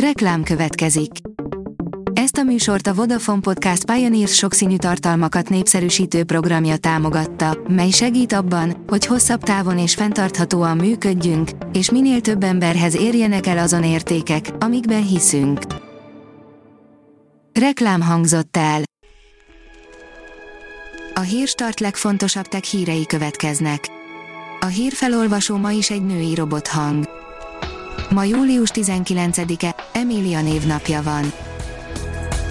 Reklám következik. Ezt a műsort a Vodafone Podcast Pioneers sokszínű tartalmakat népszerűsítő programja támogatta, mely segít abban, hogy hosszabb távon és fenntarthatóan működjünk, és minél több emberhez érjenek el azon értékek, amikben hiszünk. Reklám hangzott el. A hírstart legfontosabb tech hírei következnek. A hírfelolvasó ma is egy női robothang. Ma július 19-e, Emília névnapja van.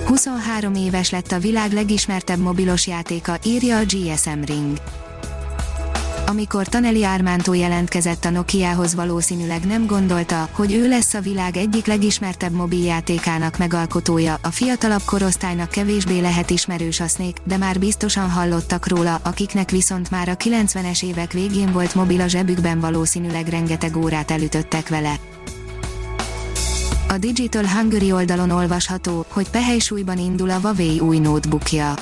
23 éves lett a világ legismertebb mobilos játéka, írja a GSM Ring. Amikor Taneli Ármántó jelentkezett a Nokiahoz valószínűleg nem gondolta, hogy ő lesz a világ egyik legismertebb mobiljátékának megalkotója, a fiatalabb korosztálynak kevésbé lehet ismerős a Snake, de már biztosan hallottak róla, akiknek viszont már a 90-es évek végén volt mobil a zsebükben valószínűleg rengeteg órát elütöttek vele. A Digital Hungary oldalon olvasható, hogy pehely indul a Huawei új notebookja.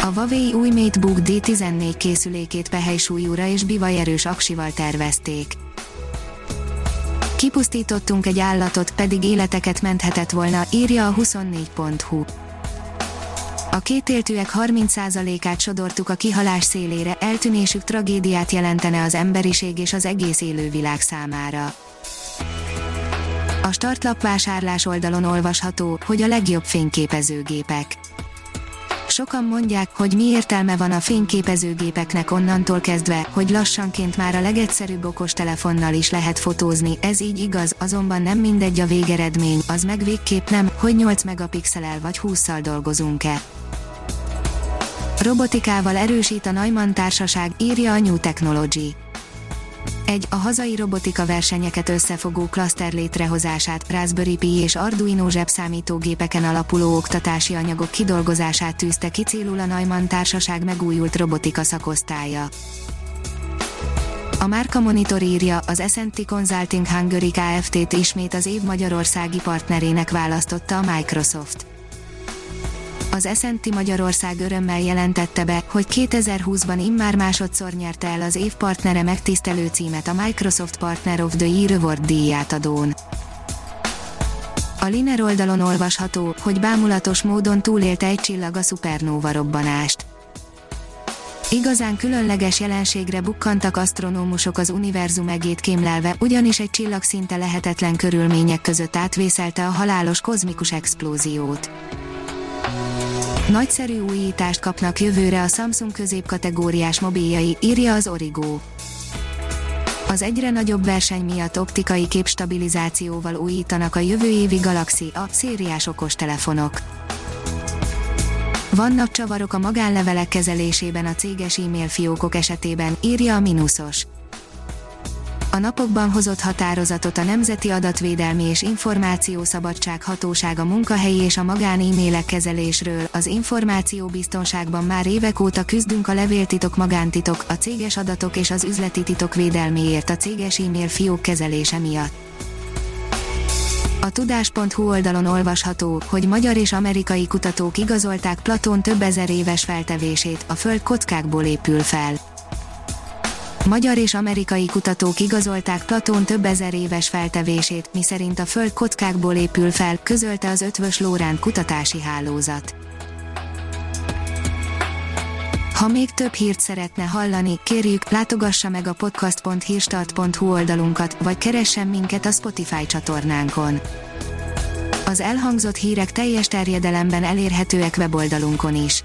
A Huawei új MateBook D14 készülékét pehely súlyúra és bivajerős aksival tervezték. Kipusztítottunk egy állatot, pedig életeket menthetett volna, írja a 24.hu. A kétéltűek 30%-át sodortuk a kihalás szélére, eltűnésük tragédiát jelentene az emberiség és az egész élővilág számára. A startlap vásárlás oldalon olvasható, hogy a legjobb fényképezőgépek. Sokan mondják, hogy mi értelme van a fényképezőgépeknek onnantól kezdve, hogy lassanként már a legegyszerűbb okostelefonnal is lehet fotózni, ez így igaz, azonban nem mindegy a végeredmény, az meg végképp nem, hogy 8 megapixelel vagy 20-szal dolgozunk-e. Robotikával erősít a Neumann társaság, írja a New Technology egy a hazai robotika versenyeket összefogó klaszter létrehozását, Raspberry Pi és Arduino zsebszámítógépeken alapuló oktatási anyagok kidolgozását tűzte ki célul a Neumann társaság megújult robotika szakosztálya. A Márka Monitor írja, az S&T Consulting Hungary Kft-t ismét az év magyarországi partnerének választotta a Microsoft az S&T Magyarország örömmel jelentette be, hogy 2020-ban immár másodszor nyerte el az év partnere megtisztelő címet a Microsoft Partner of the Year Award díjátadón. A Liner oldalon olvasható, hogy bámulatos módon túlélte egy csillag a szupernóva robbanást. Igazán különleges jelenségre bukkantak asztronómusok az univerzum egét kémlelve, ugyanis egy csillag szinte lehetetlen körülmények között átvészelte a halálos kozmikus explóziót. Nagyszerű újítást kapnak jövőre a Samsung középkategóriás mobiljai, írja az Origo. Az egyre nagyobb verseny miatt optikai képstabilizációval újítanak a jövő évi Galaxy A szériás okostelefonok. Vannak csavarok a magánlevelek kezelésében a céges e-mail fiókok esetében, írja a Minusos a napokban hozott határozatot a Nemzeti Adatvédelmi és Információszabadság Hatósága munkahelyi és a magán e-mailek kezelésről. Az információbiztonságban már évek óta küzdünk a levéltitok magántitok, a céges adatok és az üzleti titok védelméért a céges e-mail fiók kezelése miatt. A tudás.hu oldalon olvasható, hogy magyar és amerikai kutatók igazolták Platón több ezer éves feltevését, a Föld kockákból épül fel Magyar és amerikai kutatók igazolták Platón több ezer éves feltevését, miszerint a Föld kockákból épül fel, közölte az Ötvös Lóránt kutatási hálózat. Ha még több hírt szeretne hallani, kérjük, látogassa meg a podcast.hírstart.hu oldalunkat, vagy keressen minket a Spotify csatornánkon. Az elhangzott hírek teljes terjedelemben elérhetőek weboldalunkon is